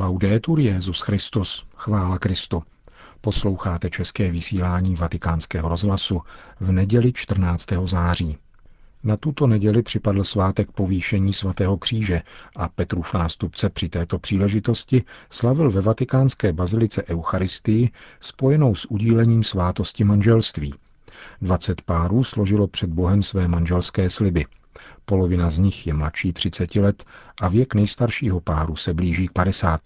Laudetur Jezus Christus, chvála Kristu. Posloucháte české vysílání Vatikánského rozhlasu v neděli 14. září. Na tuto neděli připadl svátek povýšení svatého kříže a Petrův nástupce při této příležitosti slavil ve vatikánské bazilice Eucharistii spojenou s udílením svátosti manželství. 20 párů složilo před Bohem své manželské sliby. Polovina z nich je mladší 30 let a věk nejstaršího páru se blíží k 50.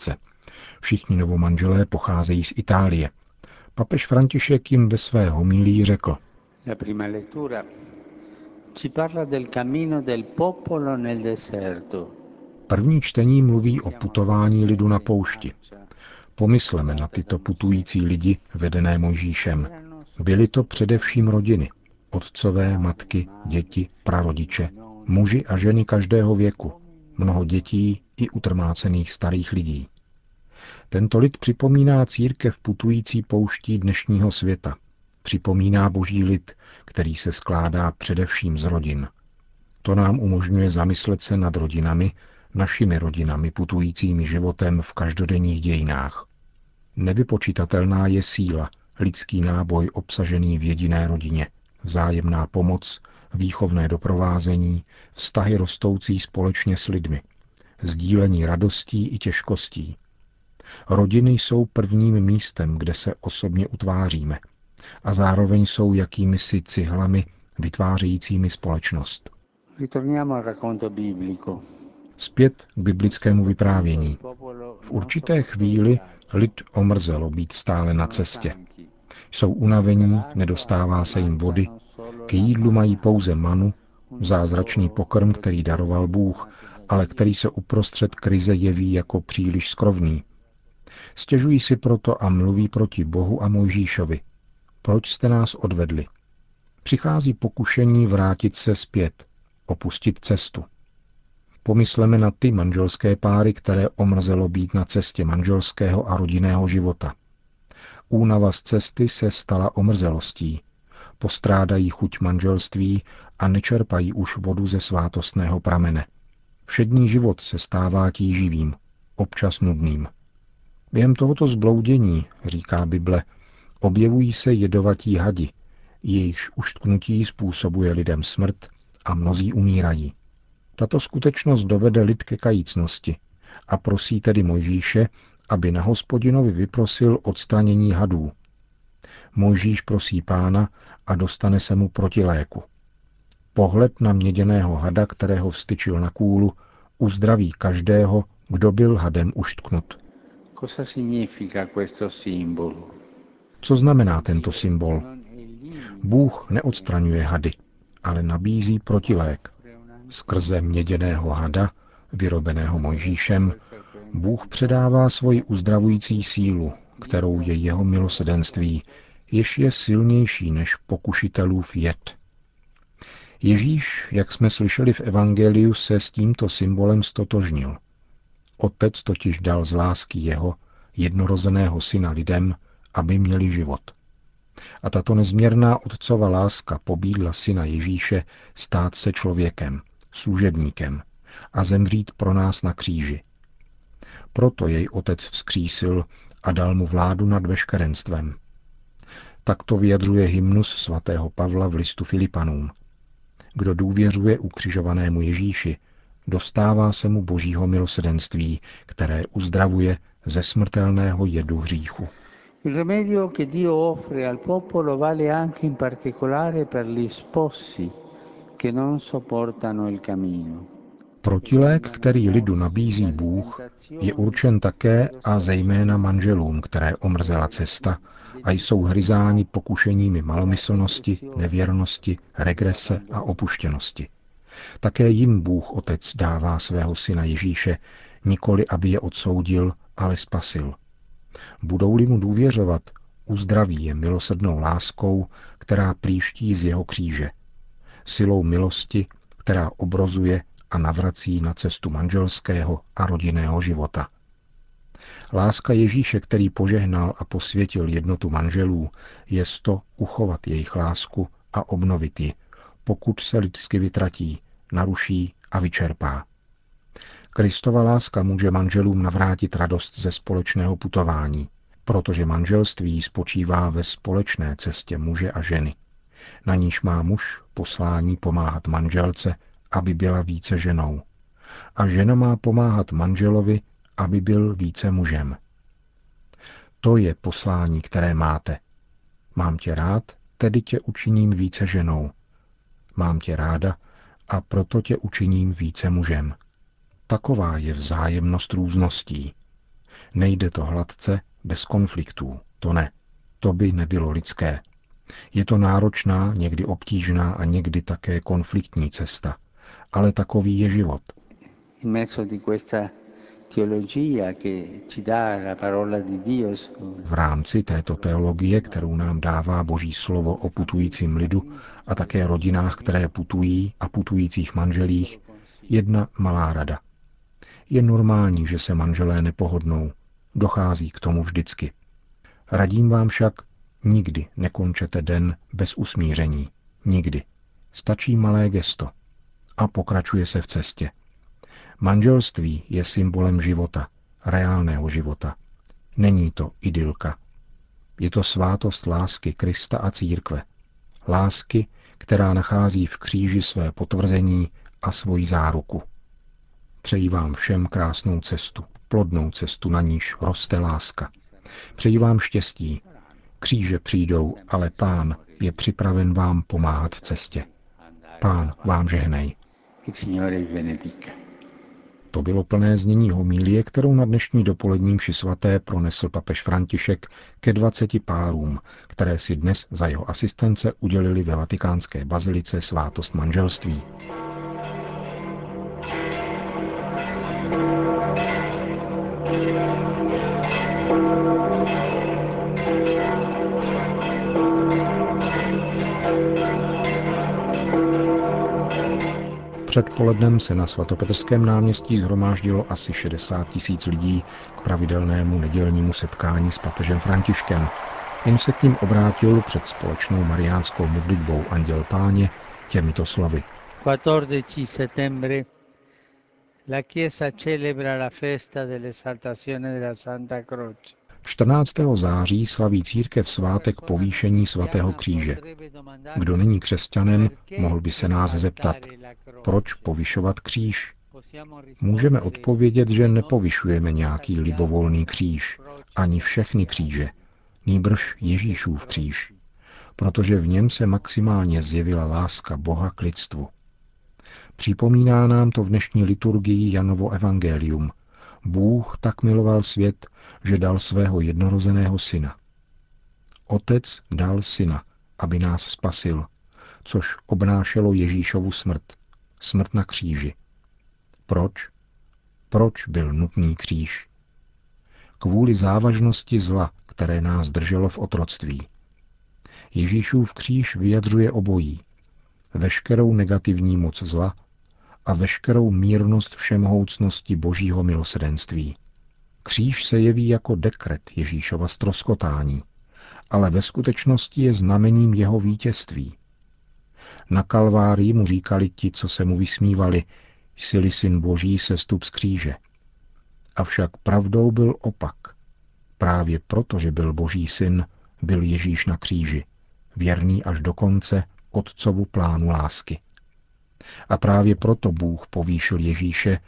Všichni novomanželé pocházejí z Itálie. Papež František jim ve své homílii řekl. La prima lettura ci parla del cammino del popolo nel deserto. První čtení mluví o putování lidu na poušti. Pomysleme na tyto putující lidi vedené Mojžíšem. Byly to především rodiny, otcové, matky, děti, prarodiče, muži a ženy každého věku, mnoho dětí i utrmácených starých lidí. Tento lid připomíná církev putující pouští dnešního světa. Připomíná boží lid, který se skládá především z rodin. To nám umožňuje zamyslet se nad rodinami, našimi rodinami putujícími životem v každodenních dějinách. Nevypočitatelná je síla, lidský náboj obsažený v jediné rodině, vzájemná pomoc, výchovné doprovázení, vztahy rostoucí společně s lidmi, sdílení radostí i těžkostí. Rodiny jsou prvním místem, kde se osobně utváříme a zároveň jsou jakými si cihlami vytvářejícími společnost. Zpět k biblickému vyprávění. V určité chvíli lid omrzelo být stále na cestě. Jsou unavení, nedostává se jim vody, k jídlu mají pouze manu, zázračný pokrm, který daroval Bůh, ale který se uprostřed krize jeví jako příliš skrovný. Stěžují si proto a mluví proti Bohu a Mojžíšovi. Proč jste nás odvedli? Přichází pokušení vrátit se zpět, opustit cestu. Pomysleme na ty manželské páry, které omrzelo být na cestě manželského a rodinného života. Únava z cesty se stala omrzelostí, postrádají chuť manželství a nečerpají už vodu ze svátostného pramene. Všední život se stává tíživým, občas nudným. Během tohoto zbloudění, říká Bible, objevují se jedovatí hadi, jejichž uštknutí způsobuje lidem smrt a mnozí umírají. Tato skutečnost dovede lid ke kajícnosti a prosí tedy Mojžíše, aby na hospodinovi vyprosil odstranění hadů. Mojžíš prosí pána, a dostane se mu protiléku. Pohled na měděného hada, kterého vstyčil na kůlu, uzdraví každého, kdo byl hadem uštknut. Co znamená tento symbol? Bůh neodstraňuje hady, ale nabízí protilék. Skrze měděného hada, vyrobeného Mojžíšem, Bůh předává svoji uzdravující sílu, kterou je jeho milosedenství, jež je silnější než pokušitelův jed. Ježíš, jak jsme slyšeli v Evangeliu, se s tímto symbolem stotožnil. Otec totiž dal z lásky jeho, jednorozeného syna lidem, aby měli život. A tato nezměrná otcova láska pobídla syna Ježíše stát se člověkem, služebníkem a zemřít pro nás na kříži. Proto jej otec vzkřísil a dal mu vládu nad veškerenstvem. Tak to vyjadřuje hymnus svatého Pavla v listu Filipanům. Kdo důvěřuje ukřižovanému Ježíši, dostává se mu božího milosedenství, které uzdravuje ze smrtelného jedu hříchu. Il che Dio offre al popolo vale anche in particolare per gli che non sopportano il cammino. Protilék, který lidu nabízí Bůh, je určen také a zejména manželům, které omrzela cesta a jsou hryzáni pokušeními malomyslnosti, nevěrnosti, regrese a opuštěnosti. Také jim Bůh Otec dává svého syna Ježíše, nikoli aby je odsoudil, ale spasil. Budou-li mu důvěřovat, uzdraví je milosrdnou láskou, která příští z jeho kříže. Silou milosti, která obrozuje a navrací na cestu manželského a rodinného života. Láska Ježíše, který požehnal a posvětil jednotu manželů, je to uchovat jejich lásku a obnovit ji, pokud se lidsky vytratí, naruší a vyčerpá. Kristova láska může manželům navrátit radost ze společného putování, protože manželství spočívá ve společné cestě muže a ženy. Na níž má muž poslání pomáhat manželce, aby byla více ženou. A žena má pomáhat manželovi, aby byl více mužem. To je poslání, které máte. Mám tě rád, tedy tě učiním více ženou. Mám tě ráda a proto tě učiním více mužem. Taková je vzájemnost růzností. Nejde to hladce, bez konfliktů. To ne. To by nebylo lidské. Je to náročná, někdy obtížná a někdy také konfliktní cesta. Ale takový je život. V rámci této teologie, kterou nám dává Boží slovo o putujícím lidu a také rodinách, které putují a putujících manželích, jedna malá rada. Je normální, že se manželé nepohodnou. Dochází k tomu vždycky. Radím vám však, nikdy nekončete den bez usmíření. Nikdy. Stačí malé gesto. A pokračuje se v cestě. Manželství je symbolem života, reálného života. Není to idylka. Je to svátost lásky Krista a církve. Lásky, která nachází v kříži své potvrzení a svoji záruku. Přeji vám všem krásnou cestu, plodnou cestu, na níž roste láska. Přeji vám štěstí. Kříže přijdou, ale pán je připraven vám pomáhat v cestě. Pán vám žehnej. To bylo plné znění homílie, kterou na dnešní dopoledním ši svaté pronesl papež František ke 20 párům, které si dnes za jeho asistence udělili ve vatikánské bazilice svátost manželství. Předpolednem se na svatopetrském náměstí zhromáždilo asi 60 tisíc lidí k pravidelnému nedělnímu setkání s papežem Františkem. Jen se k ním obrátil před společnou mariánskou modlitbou Anděl Páně těmito slovy. 14 settembre la celebra la festa Santa. 14. září slaví církev svátek povýšení svatého kříže. Kdo není křesťanem, mohl by se nás zeptat, proč povyšovat kříž? Můžeme odpovědět, že nepovyšujeme nějaký libovolný kříž, ani všechny kříže, nýbrž Ježíšův kříž, protože v něm se maximálně zjevila láska Boha k lidstvu. Připomíná nám to v dnešní liturgii Janovo evangelium. Bůh tak miloval svět, že dal svého jednorozeného syna. Otec dal syna, aby nás spasil, což obnášelo Ježíšovu smrt, smrt na kříži. Proč? Proč byl nutný kříž? Kvůli závažnosti zla, které nás drželo v otroctví. Ježíšův kříž vyjadřuje obojí. Veškerou negativní moc zla a veškerou mírnost všemohoucnosti božího milosedenství. Kříž se jeví jako dekret Ježíšova stroskotání, ale ve skutečnosti je znamením jeho vítězství. Na Kalvárii mu říkali ti, co se mu vysmívali, jsi syn boží sestup z kříže. Avšak pravdou byl opak. Právě proto, že byl boží syn, byl Ježíš na kříži, věrný až do konce otcovu plánu lásky. A právě proto Bůh povýšil Ježíše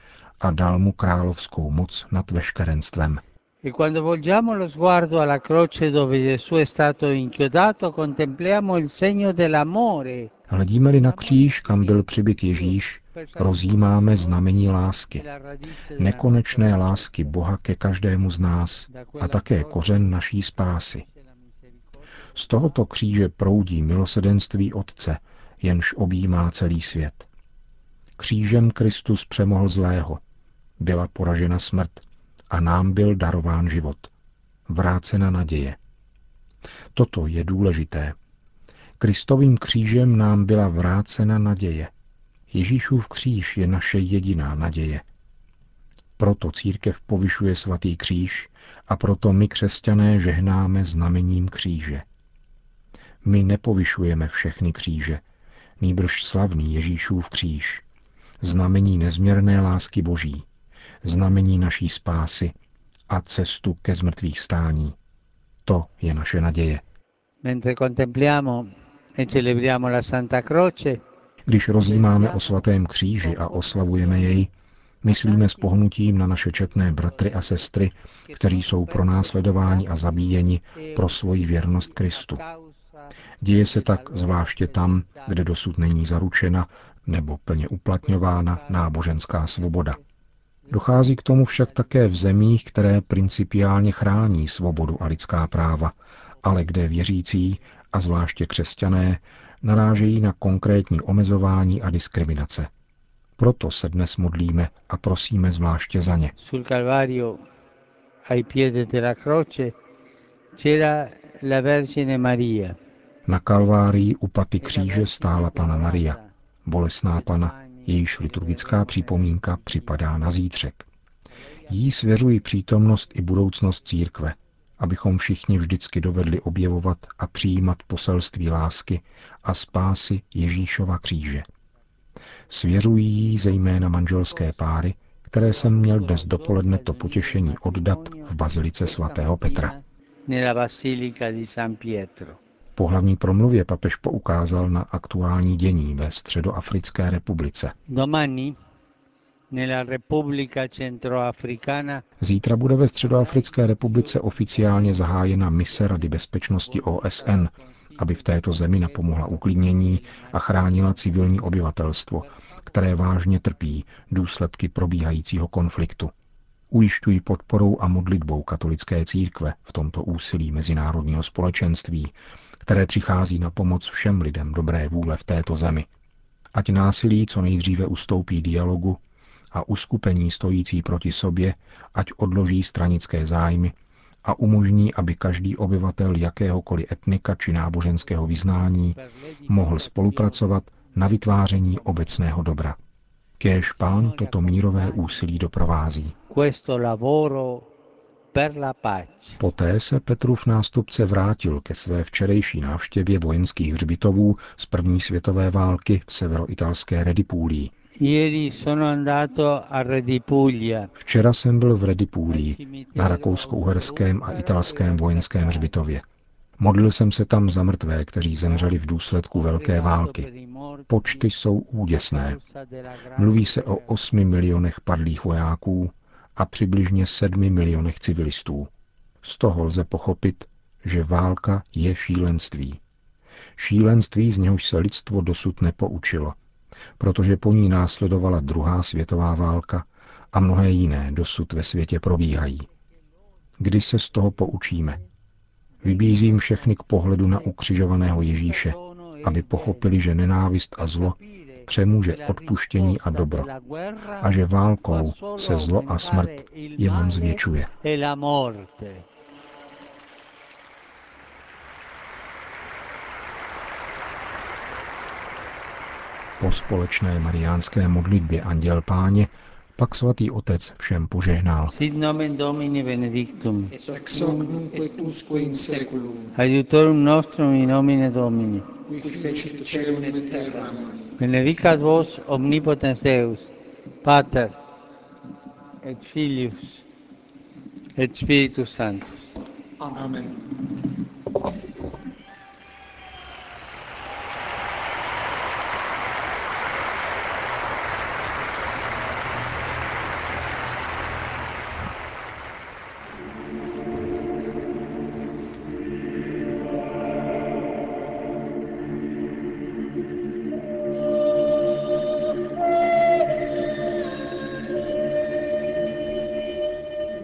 a dal mu královskou moc nad veškerenstvem. E quando volgiamo lo sguardo alla croce dove Gesù è stato inchiodato, contempliamo il segno dell'amore. Hledíme-li na kříž, kam byl přibyt Ježíš, rozjímáme znamení lásky, nekonečné lásky Boha ke každému z nás a také kořen naší spásy. Z tohoto kříže proudí milosedenství Otce, jenž objímá celý svět. Křížem Kristus přemohl zlého, byla poražena smrt a nám byl darován život. Vrácena naděje. Toto je důležité. Kristovým křížem nám byla vrácena naděje. Ježíšův kříž je naše jediná naděje. Proto církev povyšuje svatý kříž a proto my křesťané žehnáme znamením kříže. My nepovyšujeme všechny kříže, nýbrž slavný Ježíšův kříž, znamení nezměrné lásky Boží, znamení naší spásy a cestu ke zmrtvých stání. To je naše naděje. E Když rozjímáme o svatém kříži a oslavujeme jej, myslíme s pohnutím na naše četné bratry a sestry, kteří jsou pro následování a zabíjeni pro svoji věrnost Kristu. Děje se tak zvláště tam, kde dosud není zaručena nebo plně uplatňována náboženská svoboda. Dochází k tomu však také v zemích, které principiálně chrání svobodu a lidská práva, ale kde věřící, a zvláště křesťané, narážejí na konkrétní omezování a diskriminace. Proto se dnes modlíme a prosíme zvláště za ně. Ai piedi la Maria. Na Kalvárii u paty kříže stála Pana Maria, bolesná Pana, jejíž liturgická připomínka připadá na zítřek. Jí svěřují přítomnost i budoucnost církve, abychom všichni vždycky dovedli objevovat a přijímat poselství lásky a spásy Ježíšova kříže. Svěřují jí zejména manželské páry, které jsem měl dnes dopoledne to potěšení oddat v bazilice svatého Petra. Po hlavní promluvě papež poukázal na aktuální dění ve Středoafrické republice. Zítra bude ve Středoafrické republice oficiálně zahájena mise Rady bezpečnosti OSN, aby v této zemi napomohla uklidnění a chránila civilní obyvatelstvo, které vážně trpí důsledky probíhajícího konfliktu. Ujišťují podporou a modlitbou katolické církve v tomto úsilí mezinárodního společenství, které přichází na pomoc všem lidem dobré vůle v této zemi. Ať násilí co nejdříve ustoupí dialogu a uskupení stojící proti sobě, ať odloží stranické zájmy a umožní, aby každý obyvatel jakéhokoliv etnika či náboženského vyznání mohl spolupracovat na vytváření obecného dobra. Kéž pán toto mírové úsilí doprovází. Poté se Petrův nástupce vrátil ke své včerejší návštěvě vojenských hřbitovů z první světové války v severoitalské Redipúlii. Včera jsem byl v Redipúlii, na rakousko-uherském a italském vojenském hřbitově. Modlil jsem se tam za mrtvé, kteří zemřeli v důsledku velké války. Počty jsou úděsné. Mluví se o 8 milionech padlých vojáků a přibližně 7 milionech civilistů. Z toho lze pochopit, že válka je šílenství. Šílenství, z něhož se lidstvo dosud nepoučilo, protože po ní následovala druhá světová válka a mnohé jiné dosud ve světě probíhají. Kdy se z toho poučíme? Vybízím všechny k pohledu na ukřižovaného Ježíše, aby pochopili, že nenávist a zlo přemůže odpuštění a dobro a že válkou se zlo a smrt jenom zvětšuje. Po společné mariánské modlitbě Anděl Páně pak svatý otec všem požehnal. Sit nomen Domini benedictum. Ex hoc nunc et usque in seculum. Aiutorum nostrum in nomine Domini. Qui fecit caelum et terram. Benedicat vos omnipotens Deus, Pater et Filius et Spiritus Sanctus. Amen.